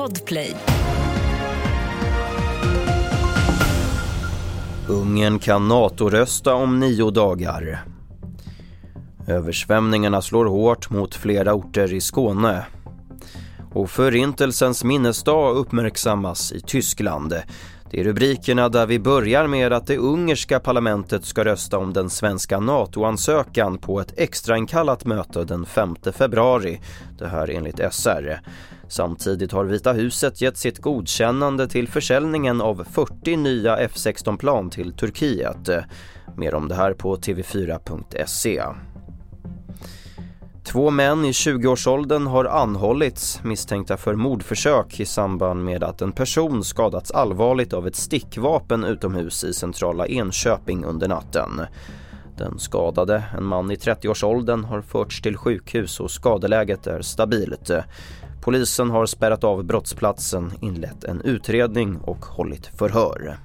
Podplay. Ungern kan NATO-rösta om nio dagar. Översvämningarna slår hårt mot flera orter i Skåne. Och Förintelsens minnesdag uppmärksammas i Tyskland. Det är rubrikerna där vi börjar med att det ungerska parlamentet ska rösta om den svenska NATO-ansökan på ett extrainkallat möte den 5 februari. Det här enligt SR. Samtidigt har Vita huset gett sitt godkännande till försäljningen av 40 nya F16-plan till Turkiet. Mer om det här på tv4.se. Två män i 20-årsåldern har anhållits misstänkta för mordförsök i samband med att en person skadats allvarligt av ett stickvapen utomhus i centrala Enköping under natten. Den skadade, en man i 30-årsåldern, har förts till sjukhus och skadeläget är stabilt. Polisen har spärrat av brottsplatsen, inlett en utredning och hållit förhör.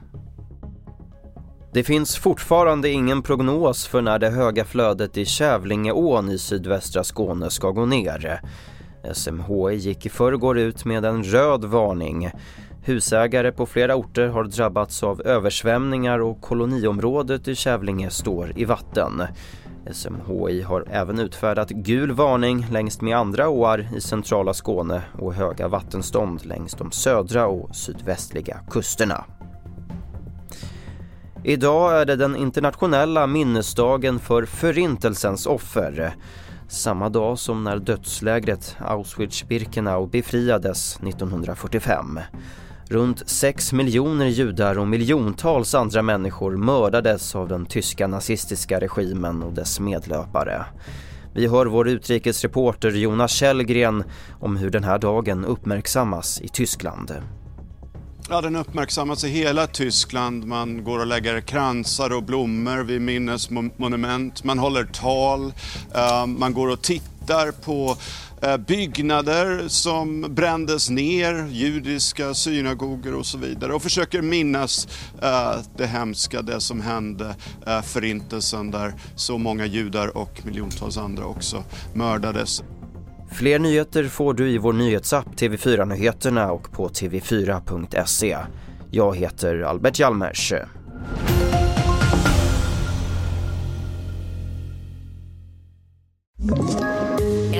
Det finns fortfarande ingen prognos för när det höga flödet i Kävlingeån i sydvästra Skåne ska gå ner. SMHI gick i förrgår ut med en röd varning. Husägare på flera orter har drabbats av översvämningar och koloniområdet i Kävlinge står i vatten. SMHI har även utfärdat gul varning längs med andra åar i centrala Skåne och höga vattenstånd längs de södra och sydvästliga kusterna. Idag är det den internationella minnesdagen för Förintelsens offer. Samma dag som när dödslägret Auschwitz-Birkenau befriades 1945. Runt 6 miljoner judar och miljontals andra människor mördades av den tyska nazistiska regimen och dess medlöpare. Vi hör vår utrikesreporter Jonas Källgren om hur den här dagen uppmärksammas i Tyskland. Ja, den uppmärksammas i hela Tyskland. Man går och lägger kransar och blommor vid minnesmonument. Man håller tal. Eh, man går och tittar tittar på eh, byggnader som brändes ner, judiska synagogor och så vidare och försöker minnas eh, det hemska, det som hände, eh, förintelsen där så många judar och miljontals andra också mördades. Fler nyheter får du i vår nyhetsapp TV4 Nyheterna och på tv4.se. Jag heter Albert Hjalmers.